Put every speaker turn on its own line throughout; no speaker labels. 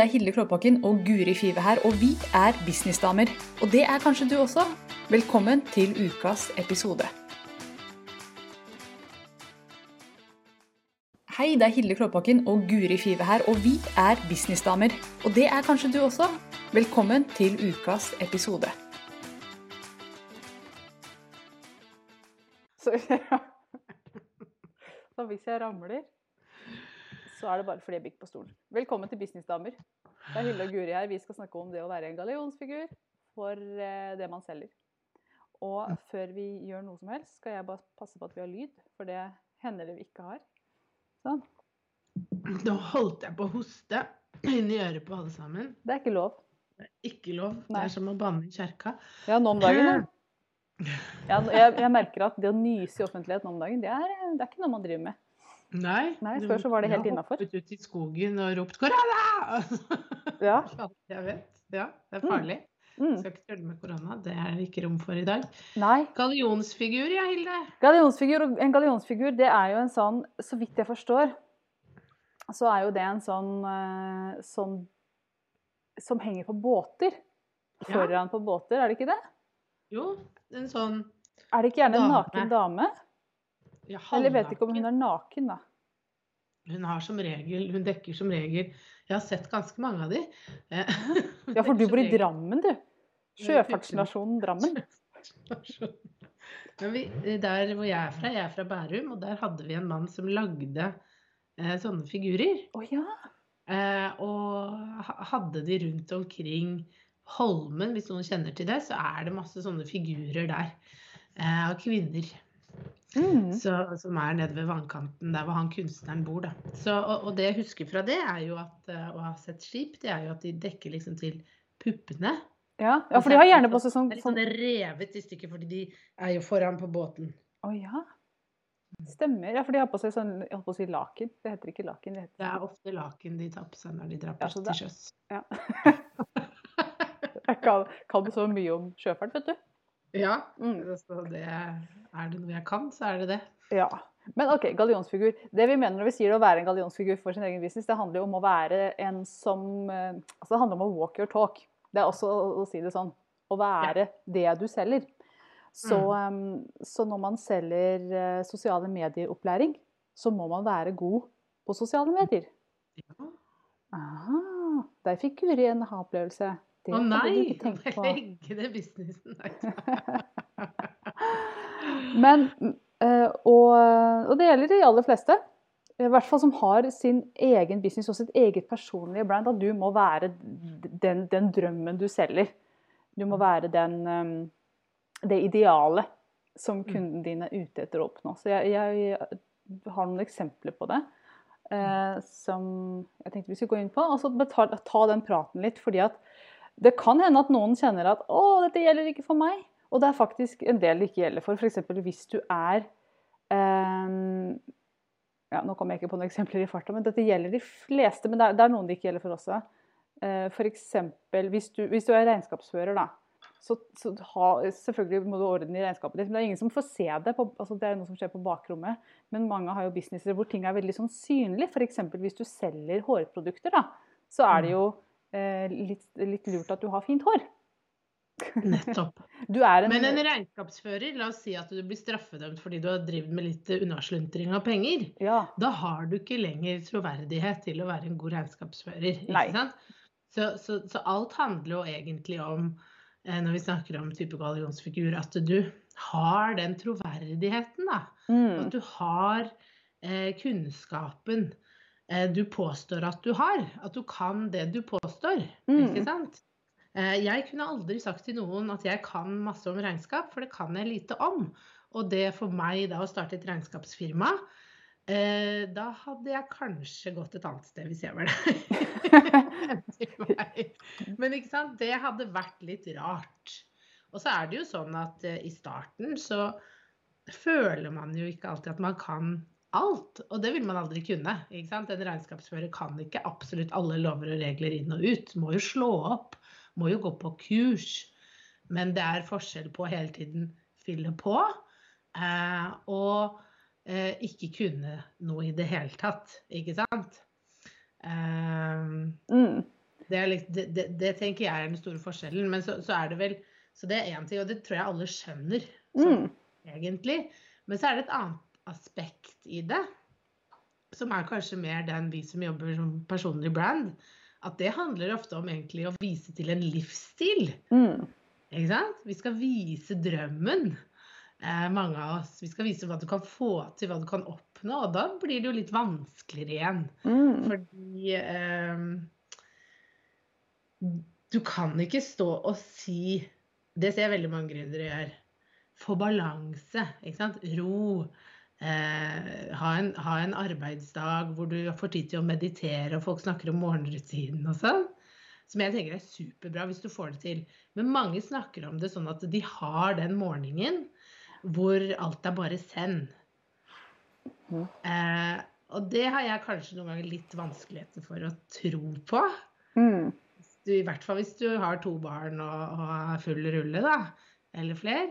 Det er Hilde Klåbakken og Guri Five her, og vi er businessdamer. Og det er kanskje du også. Velkommen til ukas episode. Hei, det er Hilde Klåbakken og Guri Five her, og vi er businessdamer. Og det er kanskje du også. Velkommen til ukas episode.
Så hvis jeg ramler, så er det bare fordi jeg bikk på stolen. Velkommen til Businessdamer. Det er Hilde og Guri her. Vi skal snakke om det å være en gallionsfigur for eh, det man selger. Og før vi gjør noe som helst, skal jeg bare passe på at vi har lyd, for det hender det vi ikke har. Sånn.
Nå holdt jeg på å hoste inni øret på alle sammen.
Det er ikke lov.
Det er ikke lov. Det er som å banne i kjerka.
Ja, nå om dagen. Ja. Ja, jeg, jeg merker at det å nyse i offentlighet nå om dagen, det er, det er ikke noe man driver med.
Nei,
Nei, før så var det helt
innafor.
innenfor.
Hoppet ut i skogen og ropt 'korona'!
Ja.
Jeg vet. Ja, det er farlig.
Mm.
Skal ikke tulle med korona. Det er det ikke rom for i dag.
Nei.
Gallionsfigur, ja, Hilde.
Gallionsfigur, en gallionsfigur, det er jo en sånn, så vidt jeg forstår, så er jo det en sånn, eh, sånn som henger på båter.
Ja.
Foran på båter, er det ikke det?
Jo, en sånn
Er det ikke gjerne en naken dame?
Ja,
Eller jeg vet ikke om hun er naken, da.
Hun har som regel Hun dekker som regel Jeg har sett ganske mange av de. Eh,
Ja, for du bor i Drammen, du. Sjøfartsnasjonen Drammen.
Men vi, der hvor jeg er fra, jeg er fra Bærum, og der hadde vi en mann som lagde eh, sånne figurer.
Å ja.
Eh, og hadde de rundt omkring Holmen, hvis noen kjenner til det, så er det masse sånne figurer der. Eh, av kvinner
Mm.
så, som er nede ved vannkanten, der hvor han kunstneren bor. Da. Så, og, og det jeg husker fra det, er jo at, å ha sett skip, det er jo at de dekker liksom til puppene.
Ja. ja, for de har gjerne på seg sånn
Det er litt sånn
sånn-
revet i stykker, fordi de er jo foran på båten.
Å ja. Stemmer. Ja, for de har på seg sånn jeg holdt på å si laken. Det heter ikke laken. Det
Det er ofte laken de tar på seg når de drar
Ja,
på
så
til sjøs.
Ja. Jeg kan, kan så mye om sjøfart, vet du.
Ja,
Mm.
så det er det noe jeg kan, så er det det.
Ja. Men OK, gallionsfigur. Det vi mener når vi sier å være en gallionsfigur for sin egen business, det handler jo om å være en som eh, Altså det handler om å walk your talk. Det er også å, si det sånn. Å være det du selger. Så,
Mm.
så når man selger eh, sosiale medier-opplæring, så må man være god på sosiale medier.
Ja.
Aha, der fikk Guri en ha-opplevelse. Det
Å
nei! du
nei!
ikke tenkt på.
Legge det businessen. Nei.
Men, eh, og, og det gjelder de aller fleste. I hvert fall som har sin egen business og sitt eget personlige brand. At du må være den, den drømmen du selger. Du må være den, eh, det idealet som kunden din er ute etter å oppnå. Så jeg, jeg har noen eksempler på det. eh, som jeg tenkte vi skulle gå inn på. Og så ta, ta den praten litt. fordi at det kan hende at noen kjenner at 'å, dette gjelder ikke for meg'. Og det er faktisk en del det ikke gjelder for. F.eks. hvis du er eh, ja, Nå kommer jeg ikke på noen eksempler i farta, men dette gjelder de fleste. Men det er, det er noen det ikke gjelder for også. Eh, F.eks. Hvis, du- hvis du er regnskapsfører, da. Så, så ha, selvfølgelig må du ordne i regnskapet ditt, men det er ingen som får se det. På, altså det er noe som skjer på bakrommet. Men mange har jo businesser hvor ting er veldig sånn synlig. F.eks. hvis du selger hårprodukter, da, så er det jo eh, litt, litt lurt at du har fint hår.
Nettopp.
Du en,
Men en regnskapsfører, la oss si at du blir straffedømt fordi du har drevet med litt unnasluntrring av penger.
ja,
Da har du ikke lenger troverdighet til å være en god regnskapsfører. Så, så, så alt handler jo egentlig om, eh, når vi snakker om type gallionsfigur, at du har den troverdigheten. da.
mm,
At du har eh, kunnskapen eh, du påstår at du har. At du kan det du påstår.
Mm.
Ikke sant? Eh, jeg kunne aldri sagt til noen at jeg kan masse om regnskap, for det kan jeg lite om. Og det for meg da å starte et regnskapsfirma, eh, da hadde jeg kanskje gått et annet sted hvis jeg var der. Men ikke sant, det hadde vært litt rart. Og så er det jo sånn at eh, i starten så føler man jo ikke alltid at man kan alt. Og det vil man aldri kunne. ikke sant? En regnskapsfører kan ikke absolutt alle lover og regler inn og ut. Må jo slå opp. Må jo gå på kurs. Men det er forskjell på å hele tiden fylle på eh, og eh, ikke kunne noe i det hele tatt. Ikke sant? Eh,
mm.
Det, litt, det, det, det tenker jeg er den store forskjellen. Men så, så er det vel Så det er én ting, og det tror jeg alle skjønner sånn, egentlig. Men så er det et annet aspekt i det, som er kanskje mer den vi som jobber som personlig brand. At det handler ofte om egentlig å vise til en livsstil.
Mm.
Ikke sant? Vi skal vise drømmen. Eh, mange av oss. Vi skal vise hva du kan få til, hva du kan oppnå. Og da blir det jo litt vanskeligere igjen.
Mm.
Fordi eh, du kan ikke stå og si Det ser jeg veldig mange gründere gjør. Få balanse. Ikke sant? Ro. Eh, ha, en, ha, en, arbeidsdag hvor du får tid til å meditere, og folk snakker om morgenrutinen og sånn. Som jeg tenker er superbra hvis du får det til. Men mange snakker om det sånn at de har den morgenen hvor alt er bare send. Eh, og det har jeg kanskje noen ganger litt vanskeligheter for å tro på.
Mm.
Du, I hvert fall hvis du har to barn og, og full rulle, da. Eller flere.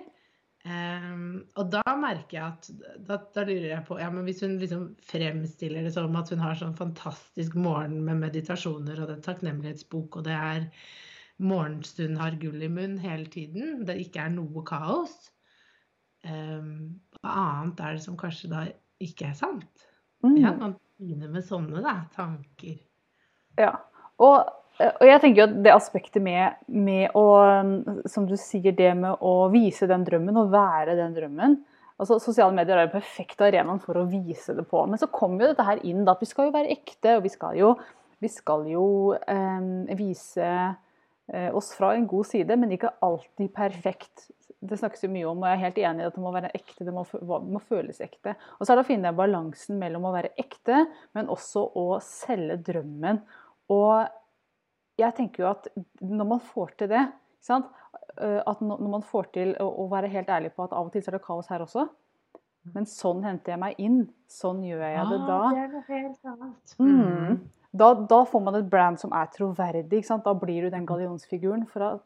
Um, og da merker jeg at da, da, lurer jeg på ja, men Hvis hun liksom fremstiller det som at hun har sånn fantastisk morgen med meditasjoner og er takknemlighetsbok, og det er morgenstund har gull i munn hele tiden, det ikke er noe kaos um, Hva annet er det som kanskje da ikke er sant?
Mm.
Ja, man begynner med sånne da, tanker.
Ja. Og og jeg tenker jo at det aspektet med, med, å Som du sier, det med å vise den drømmen og være den drømmen. altså Sosiale medier er den perfekte arenaen for å vise det på. Men så kommer jo dette her inn da, at vi skal jo være ekte, og vi skal jo, vi skal jo eh, vise eh, oss fra en god side, men ikke alltid perfekt. Det snakkes jo mye om, og jeg er helt enig i at det må være ekte, det må, må føles ekte. Og så er det å finne balansen mellom å være ekte, men også å selge drømmen. Og jeg tenker jo at når man får til det øh, At når man får til å være helt ærlig på at av og til så er det kaos her også. Men sånn henter jeg meg inn. Sånn gjør jeg det da.
det er helt annet.
Mm. Da, da, får man et brand som er troverdig. Da blir du den gallionsfiguren for at,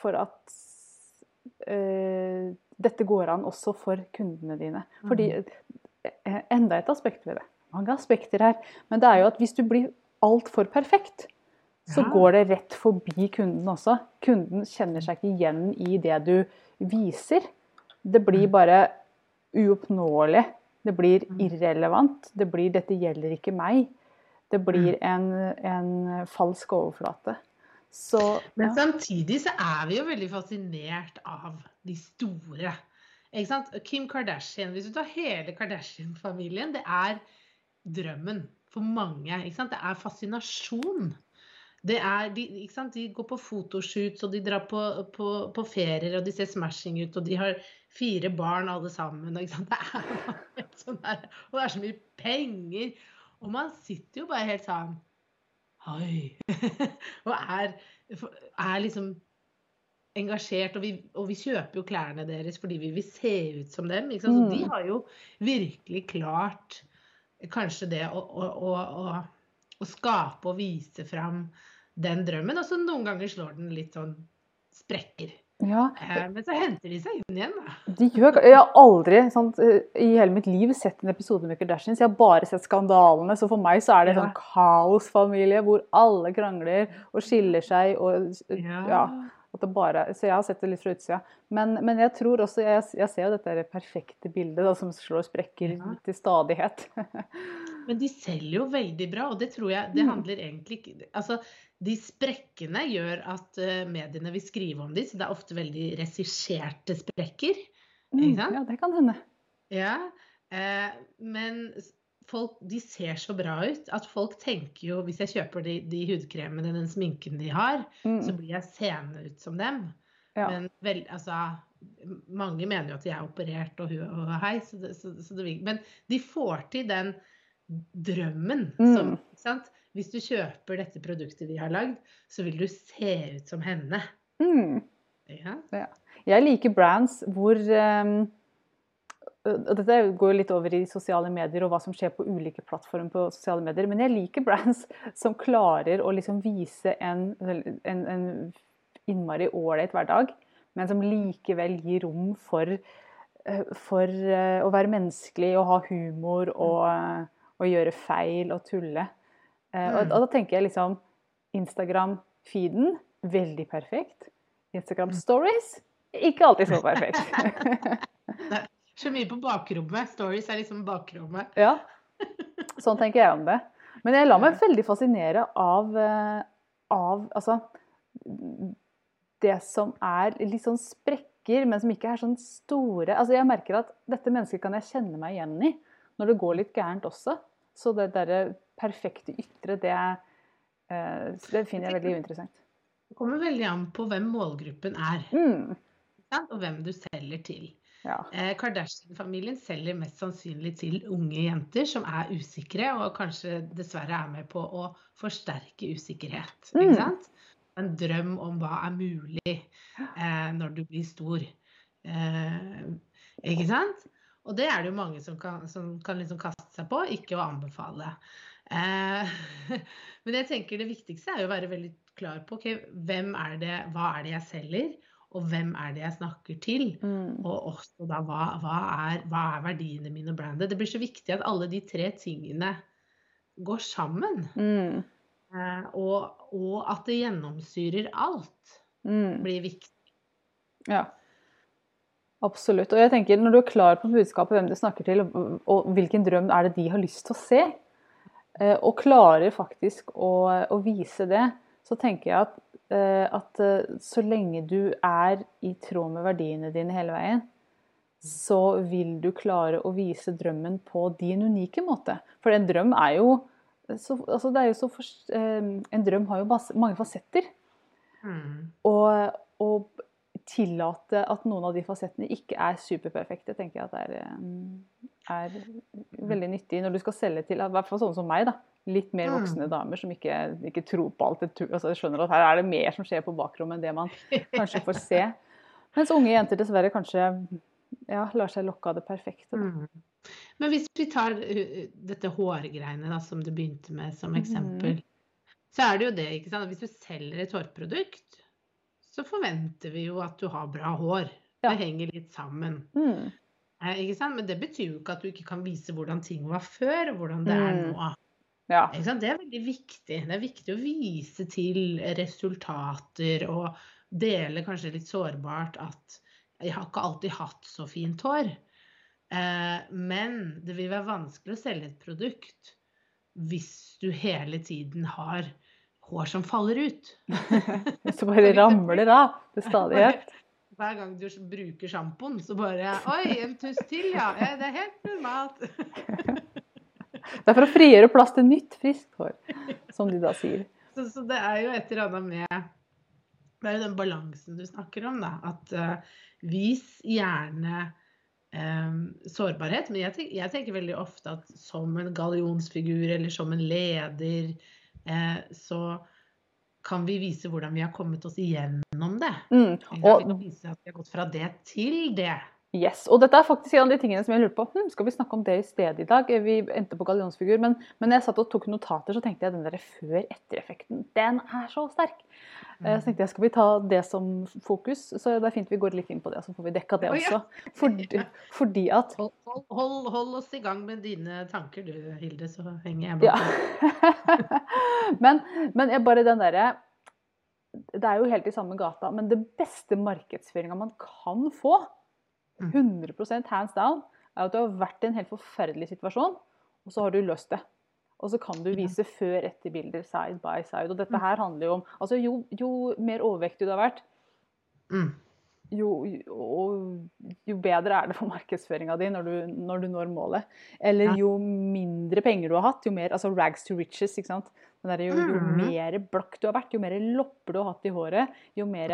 for at øh, dette går an også for kundene dine. Fordi øh, Enda et aspekt ved det. Mange aspekter her. Men det er jo at hvis du blir altfor perfekt, så ja. går det rett forbi kunden også. Kunden kjenner seg ikke igjen i det du viser. Det blir mm. bare uoppnåelig. Det blir mm. irrelevant. Det blir 'dette gjelder ikke meg'. Det blir mm. en, en falsk overflate. Så,
Men samtidig så er vi jo veldig fascinert av de store. Kim Kardashian, hvis du tar hele Kardashian-familien, det er drømmen for mange. Det er fascinasjon. Det er, de, de, går på fotoshoots og de drar på, på, på, ferier og de ser smashing ut. Og de har fire barn alle sammen. Det er sånn der, og det er så mye penger. Og man sitter jo bare helt sånn Oi. og er, er, liksom engasjert. Og vi, og vi, kjøper jo klærne deres fordi vi vil se ut som dem. Så de mm. har jo virkelig klart kanskje det å, å, å, å skape og vise fram den drømmen. Og så noen ganger slår den litt sånn sprekker.
Ja.
Eh, men så henter de seg inn igjen, da.
De gjør, jeg har aldri sant, i hele mitt liv sett en episode med Kardashians. Jeg har bare sett skandalene. Så for meg så er det en sånn kaosfamilie hvor alle krangler og skiller seg. og ja. ja bare, så jeg har sett det litt fra utsida. Men, men jeg tror også, jeg, jeg, ser jo dette perfekte bildet da, som slår sprekker ja. til stadighet.
men de selger jo veldig bra, og det tror jeg det mm. handler egentlig ikke altså, de sprekkene gjør at uh, mediene vil skrive om dem, så det er ofte veldig regisserte sprekker.
Mm, ja, det kan hende.
Ja, eh, men folk de ser så bra ut at folk tenker jo Hvis jeg kjøper de, de hudkremene, den sminken de har, mm. så blir jeg seende ut som dem. Ja. Men vel, altså Mange mener jo at de er operert og, og hei, så det, så, så det, men de får til den drømmen mm. som sant? Hvis du kjøper dette produktet vi har lagd, så vil du se ut som henne.
Mm.
Ja.
Ja. Jeg liker brands hvor um, Dette går litt over i sosiale medier og hva som skjer på ulike plattformer på sosiale medier. Men jeg liker brands som klarer å liksom vise en, en, en innmari ålreit hverdag, men som likevel gir rom for, for å være menneskelig og ha humor og, og gjøre feil og tulle. Mm. og, mm. og, da tenker jeg liksom Instagram-feeden veldig perfekt. Instagram Stories ikke alltid så perfekt.
så mye på bakrommet. Stories er liksom bakrommet.
Ja. Sånn tenker jeg om det. Men jeg lar meg veldig fascinere av, eh, av altså, det som er litt sånn sprekker, men som ikke er sånn store altså Jeg merker at dette mennesket kan jeg kjenne meg igjen i når det går litt gærent også. Så det derre perfekte ytre, det, eh, det finner jeg veldig uinteressant.
Det kommer veldig an på hvem målgruppen er.
Mm.
Og hvem du selger til.
Ja.
Eh, Kardashian-familien selger mest sannsynlig til unge jenter som er usikre, og kanskje dessverre er med på å forsterke usikkerhet.
Mm.
En drøm om hva er mulig eh, når du blir stor. Eh, ikke sant? Og det er det jo mange som kan, som kan liksom kaste seg på, ikke å anbefale. Eh, men jeg tenker det viktigste er jo å være veldig klar på okay, hvem er det, hva er det jeg selger, og hvem er det jeg snakker til?
Mm.
Og også da hva, hva, er, hva, er, verdiene mine og brandet? Det blir så viktig at alle de tre tingene går sammen.
Mm.
Eh, og, og, at det gjennomsyrer alt,
mm.
blir viktig.
Ja. Absolutt. Og jeg tenker, når du er klar på budskapet, hvem du snakker til, og, hvilken drøm er det de har lyst til å se, eh, og klarer faktisk å, å vise det, så tenker jeg at, eh, at eh, så lenge du er i tråd med verdiene dine hele veien, så vil du klare å vise drømmen på din unike måte. For en drøm er jo så, altså det er jo så En drøm har jo mange fasetter.
Mm.
Og, og tillate at noen av de fasettene ikke er superperfekte, tenker jeg at det er, er, veldig nyttig når du skal selge til i hvert fall sånne som meg. da, Litt mer voksne damer som ikke, ikke tror på alt det altså skjønner at her er det mer som skjer på bakrommet enn det man kanskje får se. Mens unge jenter dessverre kanskje ja, lar seg lokke av det perfekte.
Da. Men hvis vi tar dette hårgreiene da, som du begynte med som eksempel, mm. så er det jo det, ikke sant. Hvis du selger et hårprodukt, så forventer vi jo at du har bra hår. Ja. Det henger litt sammen.
Mm.
Eh, ikke sant? Men det betyr jo ikke at du ikke kan vise hvordan ting var før, og hvordan det er nå.
Ja.
Det er veldig viktig. Det er viktig å vise til resultater og dele kanskje litt sårbart at jeg har ikke alltid hatt så fint hår. Eh, men det vil være vanskelig å selge et produkt hvis du hele tiden har hår som faller ut.
så bare ramler av til stadighet.
Hver gang du bruker sjampoen, så bare Oi, en tuss til, ja. Det er helt normalt.
Det er for å frigjøre plass til nytt, friskt hår, som de da sier.
Så, så, det er jo et eller annet med Det er jo den balansen du snakker om, da. At uh, vis gjerne um, sårbarhet. Men jeg, tenker, jeg, tenker veldig ofte at som en gallionsfigur eller som en leder, så kan vi vise hvordan vi har kommet oss igjennom det.
Mm.
Og vise at vi har gått fra det til det.
Yes, og dette er faktisk en av de tingene som jeg lurte på. Hm, skal vi snakke om det i stedet i dag? Vi endte på gallionsfigur, men, men jeg satt og tok notater, så tenkte jeg den der før-etter-effekten, den er så sterk. Mm. Så tenkte jeg, skal vi ta det som fokus? Så det er fint vi går litt inn på det, så får vi dekka det også. Fordi, fordi at
hold, hold, hold, oss i gang med dine tanker du, Hilde, så henger jeg bak.
Ja. men, men jeg bare den derre Det er jo helt i samme gata, men det beste markedsføringa man kan få 100 mm. hands down er at du har vært i en helt forferdelig situasjon, og så har du løst det. Og så kan du vise før-etter-bilder side by side. Og dette mm. her handler jo om altså Jo, jo mer overvektig du har vært,
mm.
jo, jo, jo, bedre er det for markedsføringa di når, når, du når målet. Eller jo mindre penger du har hatt, jo mer altså rags to riches. ikke sant? Der, jo, jo, mer blakk du har vært, jo mer lopper du har hatt i håret, jo, mer,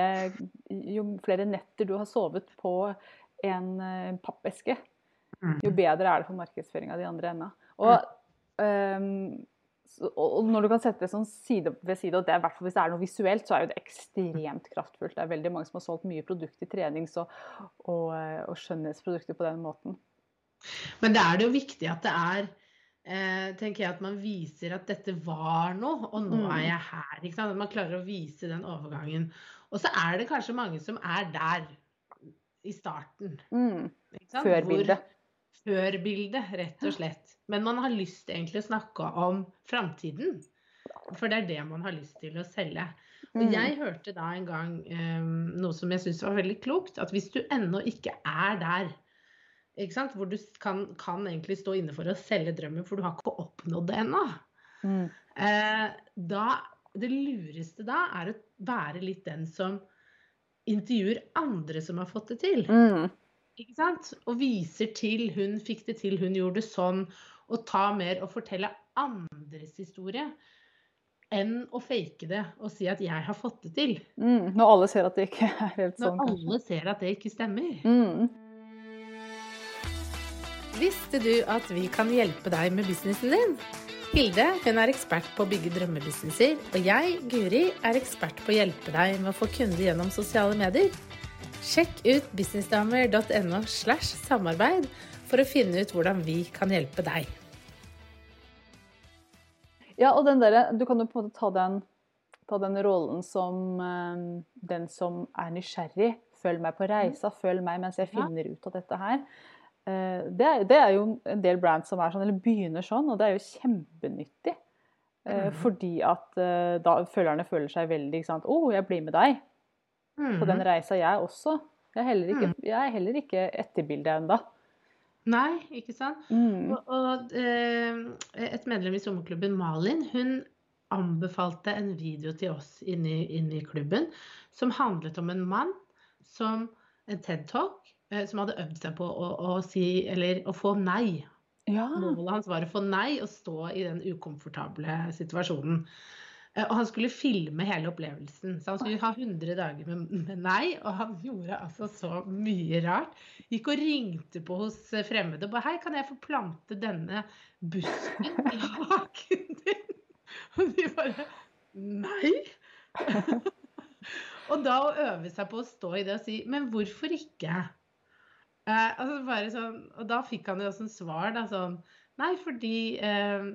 jo flere netter du har sovet på en eh, pappeske, jo mm. bedre er det for markedsføringa de andre enda. Og, um, og, når du kan sette det sånn side ved side, og det er, hvis det er noe visuelt, så er jo det ekstremt kraftfullt. Det er veldig mange som har solgt mye produkt i trenings- og, og, og skjønnhetsprodukter på den måten.
Men det er det jo viktig at det er eh, tenker jeg at man viser at dette var noe, og nå er mm. jeg her. At man klarer å vise den overgangen. Og så er det kanskje mange som er der i starten.
Mm. Før bildet.
Rett og slett. Men man har lyst egentlig å snakke om framtiden. For det er det man har lyst til å selge. Og
Mm.
jeg hørte da en gang um, noe som jeg syns var veldig klokt, at hvis du ennå ikke er der ikke sant? hvor du kan, kan egentlig stå inne for å selge drømmen, for du har ikke oppnådd det ennå,
Mm.
eh, da Det lureste da er å være litt den som intervjuer andre som har fått det til.
Mm.
Ikke sant? Og viser til hun fikk det til, hun gjorde det sånn. Og ta mer og fortelle andres historie enn å fake det og si at 'jeg har fått det til'.
Mm. Når alle ser at det ikke er helt sånn, Når
alle ser at det ikke stemmer.
Mm.
Visste du at vi kan hjelpe deg med businessen din? Hilde hun er ekspert på å bygge drømmebusinesser, og jeg, Guri, er ekspert på å hjelpe deg med å få kunder gjennom sosiale medier. Sjekk ut businessdamer.no slash samarbeid for å finne ut hvordan vi kan hjelpe deg.
Ja, og den derre Du kan jo på en måte ta den, ta den rollen som eh, den som er nysgjerrig. Følg meg på reisa, følg meg mens jeg finner ut av dette her. Eh, det, er, det er jo en del brands som er sånn, eller begynner sånn, og det er jo kjempenyttig. Eh,
Mhm.
Fordi at eh, da følgerne føler seg veldig ikke sant? 'Å, oh, jeg blir med deg på den reisa, jeg også'. Jeg er heller ikke, jeg er heller ikke etterbildet ennå.
Nei, ikke sant?
Mm.
Og, og eh, et medlem i sommerklubben, Malin, hun anbefalte en video til oss inne i, klubben som handlet om en mann som en TED-talk som hadde øvd seg på å, å si, eller å få nei.
Ja.
Målet hans var å få nei og stå i den ukomfortable situasjonen. Eh, Og han skulle filme hele opplevelsen. Så han skulle ha 100 dager med, med nei. Og han gjorde altså så mye rart. Gikk og ringte på hos eh, fremmede og bare Hei, kan jeg få plante denne busken i hagen din? Og de bare Nei? og da å øve seg på å stå i det og si Men hvorfor ikke? Eh, altså sånn, og da fikk han jo også en svar, da, sånn Nei, fordi eh,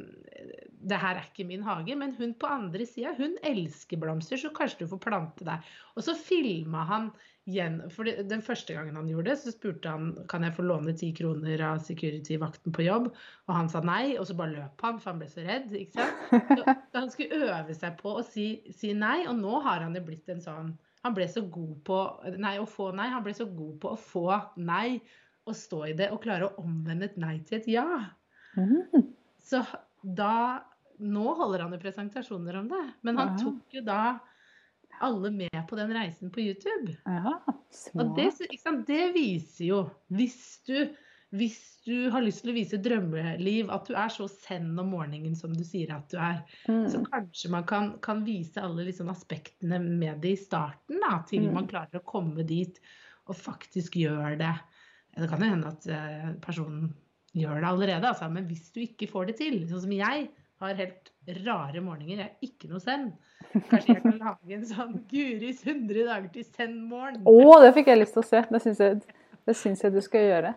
det her er ikke min hage. Men hun på andre sida, hun elsker blomster, så kanskje du får plante deg. Og så filma han igjen. For den første gangen han gjorde det, så spurte han kan jeg få låne ti kroner av security-vakten på jobb. Og han sa nei, og så bare løp han, for han ble så redd. ikke sant? Så, så han skulle øve seg på å si, si nei, og nå har han jo blitt en sånn Han ble så god på nei, å få nei. Han ble så god på å få nei og stå i det og klare å omvende et nei til et ja.
Mm.
Så da Nå holder han jo presentasjoner om det, men han
Ja.
tok jo da alle med på den reisen på YouTube.
Ja,
Og det, det viser jo, hvis du, hvis du har lyst til å vise drømmeliv, at du er så send om morgenen som du sier at du er, så
Mm.
kanskje man kan, kan vise alle liksom aspektene med det i starten, da, til
Mm.
man klarer å komme dit og faktisk gjør det. Det kan jo hende at eh, personen gjør det allerede, altså, men hvis du ikke får det til, sånn som jeg har helt rare morgener, jeg er ikke noe send. Kanskje jeg kan lage en sånn Guris 100 dager til send-morgen.
Å, det fikk jeg lyst til å se. Det syns jeg, jeg du skal gjøre.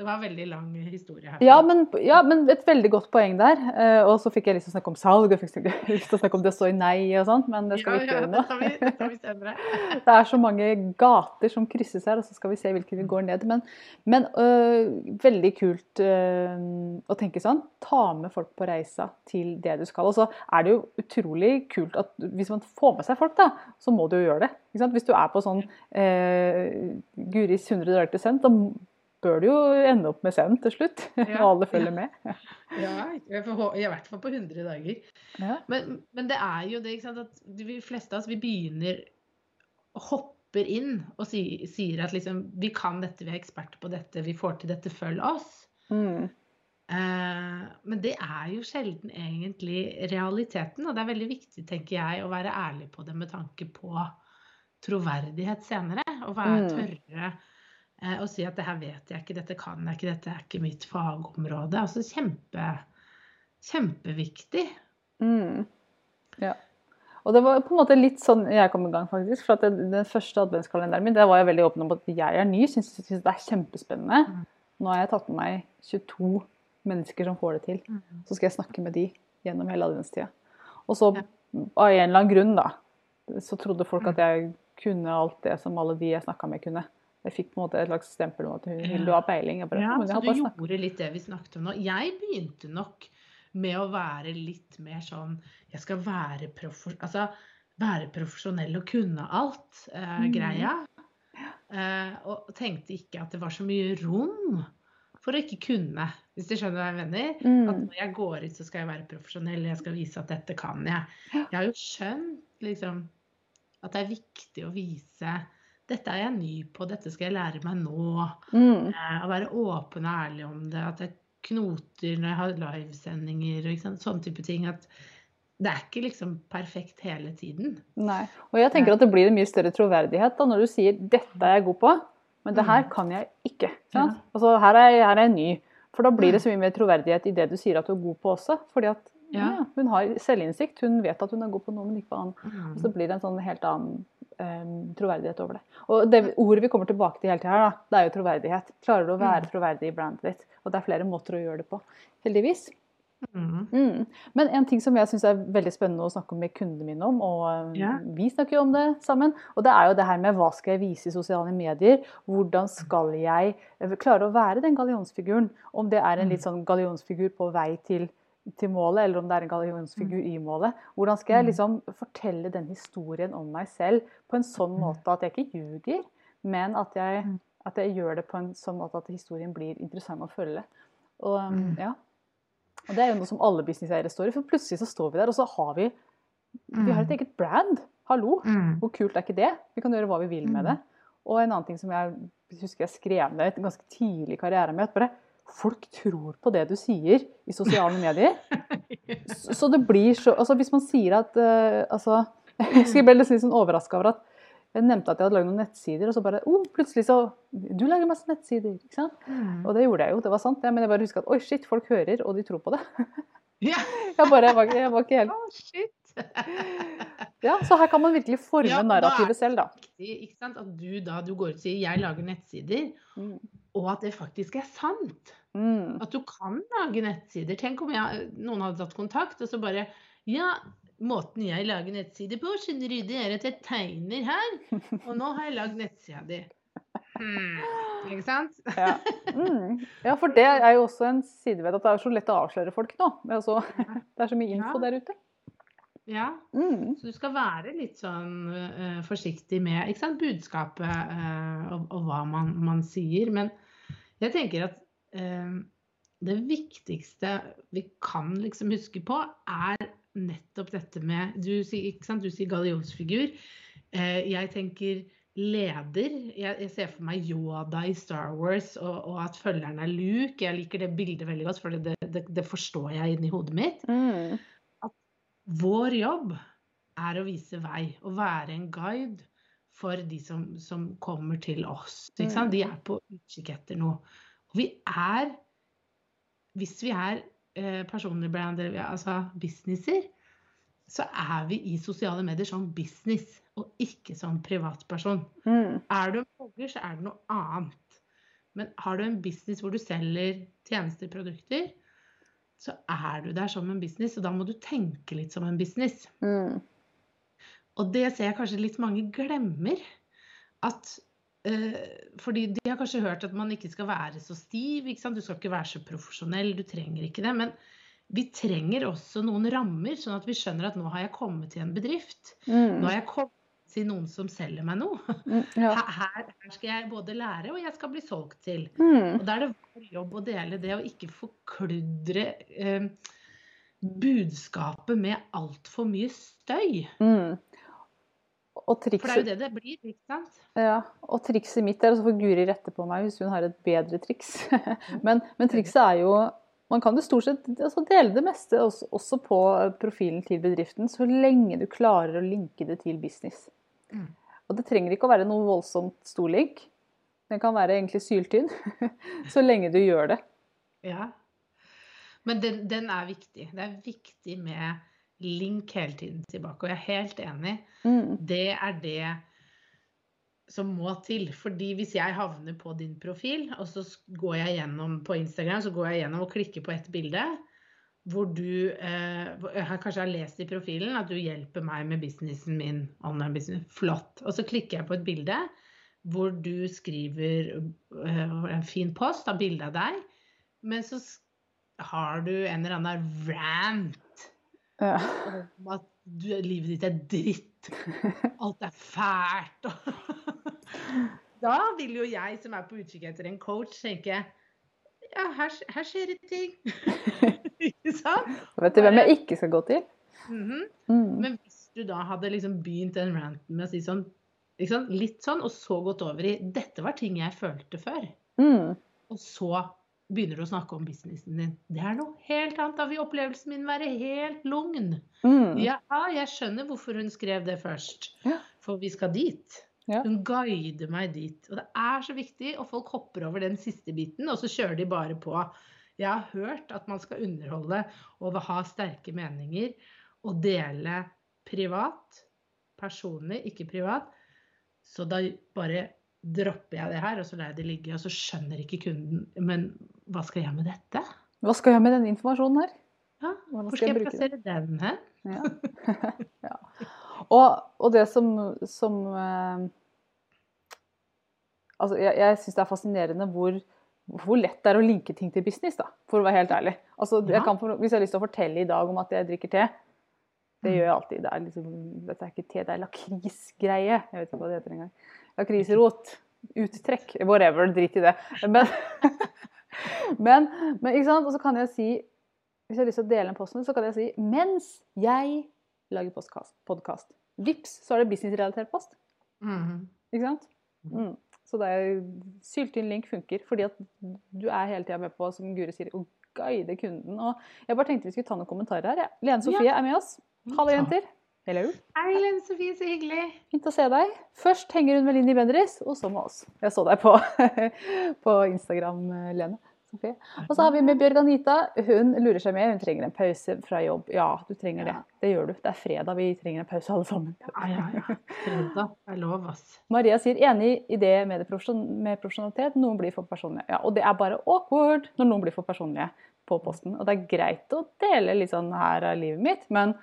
Det var en veldig lang historie her.
Ja men, ja, men et veldig godt poeng der. Eh, og så fikk jeg lyst til å snakke om salg, og fikk lyst til å snakke om det står i nei og sånt, men det skal vi ikke
ja,
gjøre
det tar vi, det tar vi.
Det er så mange gater som krysses her, og så skal vi se hvilke vi går ned. Men, men øh, veldig kult øh, å tenke sånn. Ta med folk på reisa til det du skal. Og så er det jo utrolig kult at hvis man får med seg folk, da, så må du jo gjøre det. Hvis du er på sånn Guris 100 dager til sendt, da bør du jo ende opp med send til slutt.
Ja.
Alle følger med.
Ja, i hvert fall på 100 dager.
Ja.
Men, men det er jo det, ikke sant, at de fleste av oss vi begynner hopper inn og si, sier at liksom vi kan dette, vi er eksperter på dette, vi får til dette, følg oss.
Mm.
Eh, men det er jo sjelden egentlig realiteten, og det er veldig viktig, tenker jeg, å være ærlig på det med tanke på troverdighet senere. Og være
Mm.
tørre eh, å si at det her vet jeg ikke, dette kan jeg ikke, dette er ikke mitt fagområde. Altså kjempe, kjempeviktig.
Mm. Ja. Og det var på en måte litt sånn jeg kom i gang, faktisk. For at den, første adventskalenderen min, der var jeg veldig åpen om at jeg er ny. Syns, det er kjempespennende.
Mm.
Nå har jeg tatt med meg 22 mennesker som får det til. Så skal jeg snakke med de gjennom hele adventstida. Og så, av en eller annen grunn, da, så trodde folk at jeg kunne alt det som alle de jeg snakka med, kunne. Jeg fikk på en måte et slags stempel om at hun vil du ha peiling. Bare,
Ja, så du gjorde litt det vi snakket om nå. Jeg begynte nok med å være litt mer sånn Jeg skal være, profes altså, være profesjonell og kunne alt-greia. Eh, og tenkte ikke at det var så mye rom for å ikke kunne, hvis du skjønner hva jeg mener. At
Mm.
når jeg går ut, så skal jeg være profesjonell, jeg skal vise at dette kan jeg. Jeg har jo skjønt liksom, at det er viktig å vise dette er jeg ny på, dette skal jeg lære meg nå.
Mm.
Eh, Å være åpen og ærlig om det. At jeg knoter når jeg har livesendinger og sånne type ting. At det er ikke liksom perfekt hele tiden.
Nei. Og jeg tenker at det blir en mye større troverdighet da, når du sier 'dette er jeg god på', men det her
Mm.
kan jeg ikke. Ja. Altså, her, er, her er jeg ny. For da blir det
Mm.
så mye mer troverdighet i det du sier at du er god på også. Fordi at ja.
Ja.
hun har selvinnsikt, hun vet at hun er god på noe, men ikke på annet.
Mm.
Og så blir det en sånn helt annen eh, troverdighet over det. Og det ordet vi kommer tilbake til hele tida her, da, det er jo troverdighet. Klarer du å være
Mm.
troverdig i brandet ditt? Og det er flere måter å gjøre det på, heldigvis.
Mm.
Mm. Men en ting som jeg syns er veldig spennende å snakke med kundene mine om, og
yeah.
vi snakker jo om det sammen, og det er jo det her med hva skal jeg vise i sosiale medier? Hvordan skal jeg eh, klare å være den gallionsfiguren? Om det er en
Mm.
litt sånn gallionsfigur på vei til, til målet, eller om det er en gallionsfigur i målet. Hvordan skal jeg
Mm.
liksom fortelle den historien om meg selv på en sånn
Mm.
måte at jeg ikke ljuger, men at jeg,
Mm.
at jeg gjør det på en sånn måte at historien blir interessant å følge. Og,
Mm.
ja. Og det er jo noe som alle businesseiere står i, for plutselig så står vi der, og så har vi Vi har et eget brand. Hallo!
Mm.
Hvor kult er ikke det? Vi kan gjøre hva vi vil med
Mm.
det. Og en annen ting som jeg husker jeg skrev ned ganske tidlig i karrieren min, at bare folk tror på det du sier i sosiale medier. Så det blir så altså Hvis man sier at uh, altså, Jeg ble litt sånn overraska over at jeg nevnte at jeg hadde lagd noen nettsider, og så bare oh, plutselig så Du lager masse nettsider, ikke sant?
Mm.
Og det gjorde jeg jo, det var sant, men jeg bare husker at oi, shit, folk hører, og de tror på det.
Yeah.
Jeg bare, jeg var, jeg var ikke helt
oh, shit!
Ja, så her kan man virkelig forme
Ja,
narrativet selv, da.
viktig, ikke sant? At du da du går ut og sier 'jeg lager nettsider',
Mm.
Og at det faktisk er sant.
Mm.
At du kan lage nettsider. Tenk om jeg, noen hadde tatt kontakt, og så bare Ja, måten jeg lager nettsider på, skjønner du, det er at jeg tegner her, og nå har jeg lagd nettsida di. Mm. Ikke sant?
Ja. Mm. ja, for det er jo også en side ved at det er så lett å avsløre folk nå. Det er så, det er så mye info
Ja.
der ute.
Ja.
Mm.
Så du skal være litt sånn uh, forsiktig med sant, budskapet uh, og, og hva man, man sier. Men jeg tenker at uh, det viktigste vi kan liksom huske på, er nettopp dette med Du sier, sant, du sier gallionsfigur. Jeg tenker leder. Jeg, jeg ser for meg Yoda i Star Wars, og, og at følgeren er Luke. Jeg liker det bildet veldig godt, for det, det, det forstår jeg inni hodet mitt.
Mm.
Vår jobb er å vise vei og være en guide for de som, som kommer til oss. Sant? De er på utkikk etter noe. Og vi er Hvis vi er eh, personlige brand, eller vi er, altså businesser, så er vi i sosiale medier som business, og ikke som privatperson.
Mm.
Er du en blogger, så er det noe annet. Men har du en business hvor du selger tjenester, produkter, så er du der som en business, og da må du tenke litt som en business.
Mm.
Og det ser jeg kanskje litt mange glemmer. At eh, Fordi de har kanskje hørt at man ikke skal være så stiv, du skal ikke være så profesjonell, du trenger ikke det. Men vi trenger også noen rammer, sånn at vi skjønner at nå har jeg kommet til en bedrift.
Mm.
Nå har jeg kommet til noen som selger meg noe.
Mm. Ja.
Her, her skal jeg både lære, og jeg skal bli solgt til.
Mm.
Og da er det vår jobb å dele det, og ikke forkludre eh, budskapet med altfor mye støy.
Mm. Og
For det er jo det det blir, ikke sant?
ja, og trikset mitt er, og så får Guri rette på meg hvis hun har et bedre triks. men, men trikset er jo Man kan jo stort sett altså dele det meste også, også på profilen til bedriften, så lenge du klarer å linke det til business.
Mm.
Og det trenger ikke å være noe voldsomt stor link. Den kan være egentlig syltynn, så lenge du gjør det.
Ja. Men den, den er viktig. Det er viktig med link hele tiden tilbake. Og jeg er helt enig.
Mm.
Det er det som må til. Fordi hvis jeg havner på din profil, og så går jeg gjennom på Instagram, så går jeg gjennom og klikker på et bilde hvor du eh, kanskje har lest i profilen at du hjelper meg med businessen min. Online business. Flott. Og så klikker jeg på et bilde hvor du skriver eh, en fin post av bilde av deg. Men så har du en eller annen rant
Ja.
om at du, livet ditt er dritt, alt er fælt Da vil jo jeg som er på utkikk etter en coach, tenke ja, her, her skjer det ting. Ikke sant?
Vet du hvem jeg ikke skal gå til?
Mhm.
Mm.
Men hvis du da hadde liksom begynt den ranten med å si sånn sant? Litt sånn, og så gått over i Dette var ting jeg følte før.
Mm.
Og så begynner du å snakke om businessen din. Det er noe helt annet. Da vil opplevelsen min være helt lugn.
Mm.
Ja, jeg skjønner hvorfor hun skrev det først.
Ja.
For vi skal dit.
Ja.
Hun guider meg dit. Og det er så viktig, og folk hopper over den siste biten, og så kjører de bare på. Jeg har hørt at man skal underholde og ha sterke meninger og dele privat. Personlig, ikke privat. Så da bare dropper jeg det her, og så lar jeg det ligge. Og så skjønner ikke kunden Men hva skal jeg med dette?
Hva skal jeg med denne informasjonen her?
Ja, hvor
skal jeg den?
plassere den hen?
Ja. ja. Og, og det som, som eh, Altså, jeg, jeg syns det er fascinerende hvor, hvor lett det er å linke ting til business, da, for å være helt ærlig. Altså, jeg kan, hvis jeg har lyst til å fortelle i dag om at jeg drikker te, det
Mm.
gjør jeg alltid. Det er liksom, dette er ikke te, det er lakrisgreie. Jeg vet ikke hva det heter engang. Lakrisrot. Uttrekk. Whatever. Drit i det. Men, men, men ikke sant? Og så kan jeg si Hvis jeg har lyst til å dele en post, så kan jeg si mens jeg lager podkast. Vips, så er det businessrelatert post.
Mhm.
Ikke sant? Mm. Så det er syltynn link funker, fordi at du er hele tida med på, som Guri sier, å guide kunden. Og jeg bare tenkte vi skulle ta noen kommentarer her. Ja. Lene Sofie er med oss. Hallo, jenter. Hello.
Hei, Lene Sofie, så hyggelig.
Fint å se deg. Først henger hun med Linni Bendriss, og så med oss. Jeg så deg på, på Instagram, Lene. Sofie. Og så har vi med Bjørg Anita. Hun lurer seg med. Hun trenger en pause fra jobb. Ja, du trenger det. Det gjør du. Det er fredag. Vi trenger en pause alle sammen.
Ja, ja, ja. Fredag er lov, ass.
Maria sier enig i det med, det profesjon med profesjonalitet. Noen blir for personlige. Ja, og det er bare awkward når noen blir for personlige på posten. Og det er greit å dele litt sånn her av livet mitt, men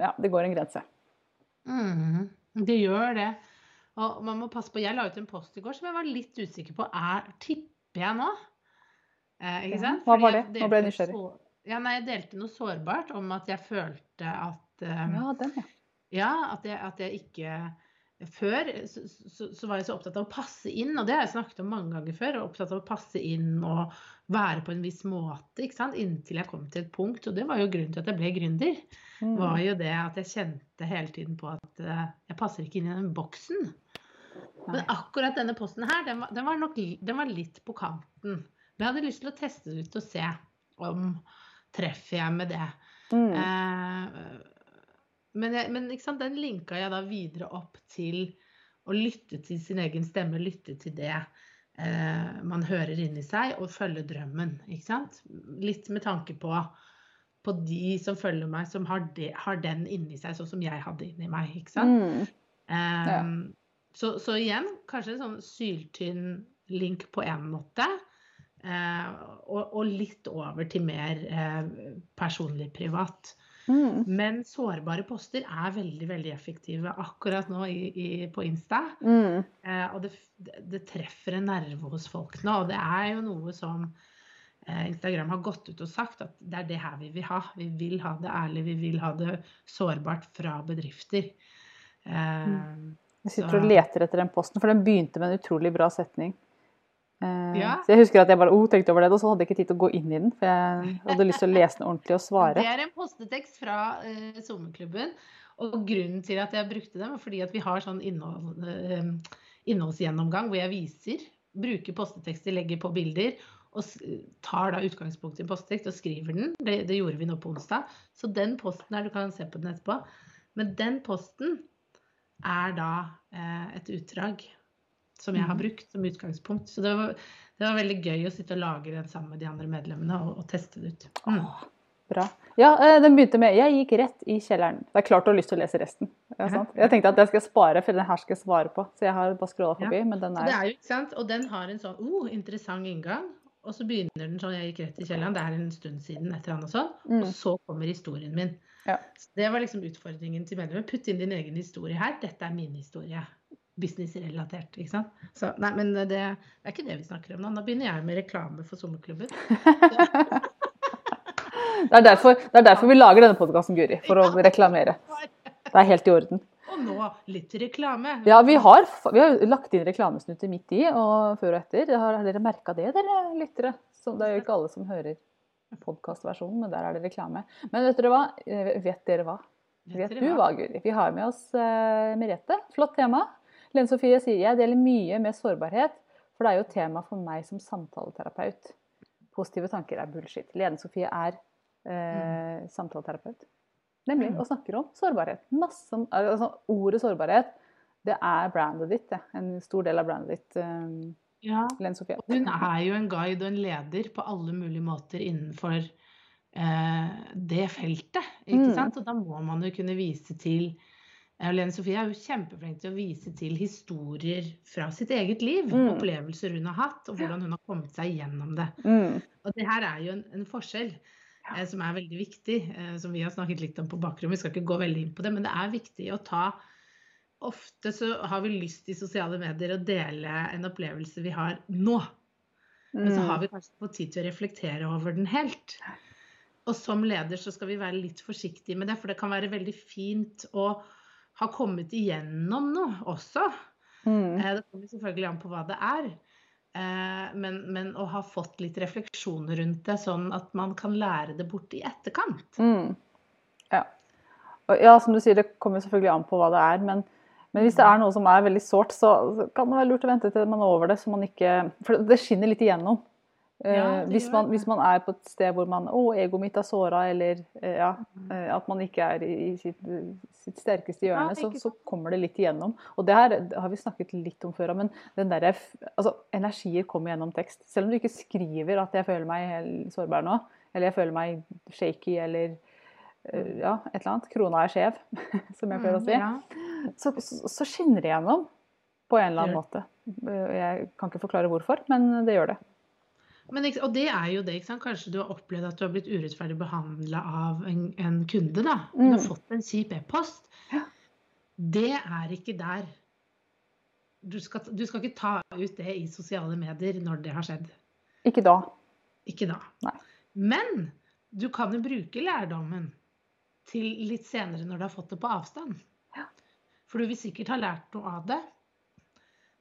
ja, det går en grense.
Mm, Det gjør det. Og man må passe på. Jeg la ut en post i går som jeg var litt usikker på. Er, tipper jeg nå? Eh, ikke sant?
hva var det? Nå ble jeg nysgjerrig.
så- Ja, nei, jeg delte noe sårbart om at jeg følte at um,
Ja, den, ja.
Ja, at jeg, at jeg ikke Før så, så, så var jeg så opptatt av å passe inn, og det har jeg snakket om mange ganger før. Opptatt av å passe inn og være på en viss måte inntil jeg kom til et punkt. Og det var jo grunnen til at jeg ble gründer.
Mm.
var jo det at jeg kjente hele tiden på at eh, jeg passer ikke inn i den boksen. Men akkurat denne posten her, den var, den var nok den var litt på kanten. Jeg hadde lyst til å teste det ut og se om treffer jeg med det.
Mm.
Eh, men jeg, men den linka jeg da videre opp til å lytte til sin egen stemme, lytte til det eh, man hører inni seg, og følge drømmen. Ikke sant? Litt med tanke på, på de som følger meg, som har, de, har den inni seg, sånn som jeg hadde inni meg. Ikke sant?
Mm.
Eh, så, så igjen, kanskje en sånn syltynn link på en måte. Eh, og, litt over til mer eh, personlig privat.
Mm.
Men sårbare poster er veldig veldig effektive akkurat nå i, i, på Insta.
Mm.
Eh, og det, det treffer en nerve hos folk nå. Og det er jo noe som eh, Instagram har gått ut og sagt, at det er det her vi vil ha. Vi vil ha det ærlig, vi vil ha det sårbart fra bedrifter. Eh,
Jeg sitter
Så-
og leter etter den posten, for den begynte med en utrolig bra setning. Eh,
Ja.
Så jeg husker at jeg bare oh, tenkte over det, og så hadde jeg ikke tid til å gå inn i den. For jeg hadde lyst til å lese den ordentlig og svare.
Det er en postetekst fra uh, SoMe-klubben. Og grunnen til at jeg brukte den, var fordi at vi har sånn innhold, uh, innholdsgjennomgang hvor jeg viser, bruker postetekster, legger på bilder og tar da utgangspunkt i en postetekst og skriver den. Det, det gjorde vi nå på onsdag. Så den posten her, du kan se på den etterpå. Men den posten er da eh, et utdrag som jeg har
Mhm.
brukt som utgangspunkt. Så det var, det var veldig gøy å sitte og lage den sammen med de andre medlemmene og, og teste det ut. Mm.
Åh, bra. Ja, eh, den begynte med 'Jeg gikk rett i kjelleren'. Det er klart du har lyst til å lese resten. Ja, sant? Jeg tenkte at jeg skal spare, for den her skal jeg svare på. Så jeg har bare scrolla forbi, men den
Og det
er
er jo, ikke sant? Og den har en sånn oh, interessant inngang. Og så begynner den sånn Jeg gikk rett i kjelleren. Det er en stund siden, et eller annet sånn.
Mm.
Og så kommer historien min.
Ja.
Så det var liksom utfordringen til medlemmer. Putt inn din egen historie her. Dette er min historie. Businessrelatert, ikke sant. Så nei, men det, det er ikke det vi snakker om nå. Nå begynner jeg med reklame for sommerklubben.
Det er derfor, det er derfor vi lager denne podkasten, Guri. For å reklamere. Det er helt i orden.
Og nå litt reklame.
Ja, vi har, vi har lagt inn reklamesnutter midt i og før og etter. Har dere merka det, dere lyttere? Så det er jo ikke alle som hører podkastversjonen, men der er det reklame. Men vet dere hva? Eh, vet dere hva? Vet du hva, Guri? Vi har med oss uh, Merete. Flott tema. Lene Sofie sier jeg deler mye med sårbarhet, for det er jo tema for meg som samtaleterapeut. Positive tanker er bullshit. Lene Sofie er eh, mm. samtaleterapeut. Nemlig. Mm. Og snakker om sårbarhet. Masse, altså, ordet sårbarhet, det er brandet ditt. Det. En stor del av brandet ditt. Um,
ja. Lene Sofie. Hun er jo en guide og en leder på alle mulige måter innenfor eh, det feltet. ikke mm. sant? Og da må man jo kunne vise til Lene Sofie er jo kjempeflink til å vise til historier fra sitt eget liv. Mm. Opplevelser hun har hatt, og hvordan hun har kommet seg gjennom det. Mm. Og det her er jo en, en forskjell ja. Eh, som er veldig viktig, eh, som vi har snakket litt om på bakrommet. Vi skal ikke gå veldig inn på det, men det er viktig å ta Ofte så har vi lyst i sosiale medier å dele en opplevelse vi har nå. Men så har mm. vi kanskje fått tid til å reflektere over den helt. Og som leder så skal vi være litt forsiktige med det, for det kan være veldig fint å ha kommet igjennom noe også. Mm. Eh, det kommer selvfølgelig an på hva det er. Eh, men, men, å ha fått litt refleksjon rundt det, sånn at man kan lære det bort i etterkant. Mm.
Ja. ja. som du sier, det kommer selvfølgelig an på hva det er. Men, men hvis det er noe som er veldig sårt, så kan det være lurt å vente til man er over det. så man ikke, For det skinner litt igjennom. Ja, eh, hvis, man, hvis, man, er på et sted hvor man Å, egoet mitt er såra, eller eh, ja, mm. eh, at man ikke er i sitt, sitt sterkeste hjørne, ja, så, så, kommer det litt igjennom. Og det her har vi snakket litt om før, men den der, altså, energier kommer gjennom tekst. Selv om du ikke skriver at 'jeg føler meg helt sårbar nå', eller 'jeg føler meg shaky', eller ja, et eller annet. Krona er skjev, som jeg pleier å mm, si. Så, så, så skinner det gjennom på en eller annen måte. Jeg kan ikke forklare hvorfor, men det gjør det.
Men, og det er jo det. ikke sant? Kanskje du har opplevd at du har blitt urettferdig behandla av en, en, kunde. da. Du har mm. fått en kjip e-post. Det er ikke der. Du skal, du skal, ikke ta ut det i sosiale medier når det har skjedd.
Ikke da.
Ikke da.
Nei.
Men du kan jo bruke lærdommen til litt senere når du har fått det på avstand. Ja. For du vil sikkert ha lært noe av det.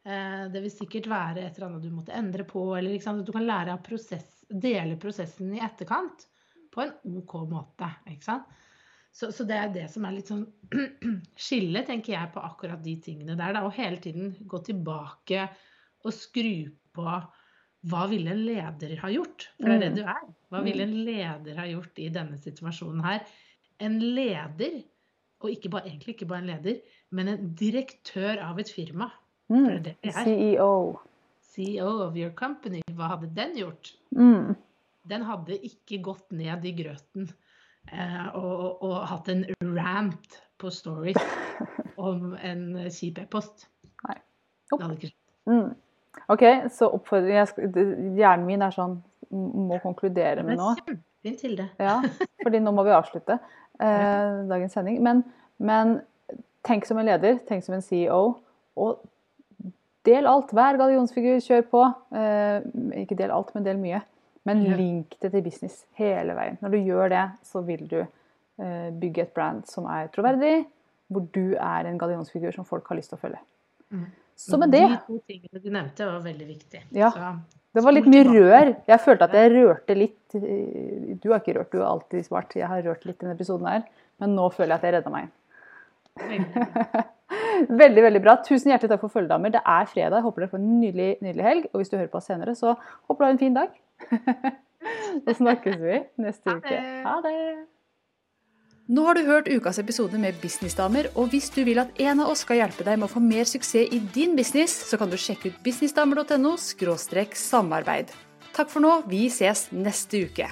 Eh, det vil sikkert være et eller annet du måtte endre på, eller du kan lære av prosess, dele prosessen i etterkant på en OK måte. ikke sant? Så, så, det er det som er litt sånn skille, tenker jeg, på akkurat de tingene der. Da, og hele tiden gå tilbake og skru på hva ville en leder ha gjort? For det er det mm. du er. Hva ville en leder ha gjort i denne situasjonen her? En leder, og ikke bare, egentlig ikke bare en leder, men en direktør av et firma
Mm. Det det CEO.
CEO of your company. Hva hadde den gjort?
Mm.
Den hadde ikke gått ned i grøten eh, og, og, hatt en rant på Story om en kjip e-post.
Nei. Det hadde ikke skjedd. Mm. OK, så oppfordring Hjernen min er sånn Må konkludere med noe.
Kjempefint, Hilde.
ja, fordi nå må vi avslutte eh, dagens sending. Men, men tenk som en leder, tenk som en CEO. Og Del alt. Hver gallionsfigur, kjør på. Eh, ikke del alt, men del mye. Men link det til business hele veien. Når du gjør det, så vil du eh, bygge et brand som er troverdig, hvor du er en gallionsfigur som folk har lyst til å følge. Mm. Så med det
De to tingene du nevnte, var veldig viktige.
Ja. det var litt mye rør. Jeg følte at jeg rørte litt eh, Du har ikke rørt, du har alltid svart. Jeg har rørt litt i denne episoden her. Men nå føler jeg at jeg redda meg. Veldig veldig bra. Tusen hjertelig takk for følget, damer. Det er fredag. Jeg håper dere får en nydelig, nydelig helg. Og hvis du hører på oss senere, så håper du har en fin dag. så snakkes vi neste uke. Ha det.
Nå har du hørt ukas episode med Businessdamer, og hvis du vil at en av oss skal hjelpe deg med å få mer suksess i din business, så kan du sjekke ut businessdamer.no – samarbeid. Takk for nå, vi ses neste uke.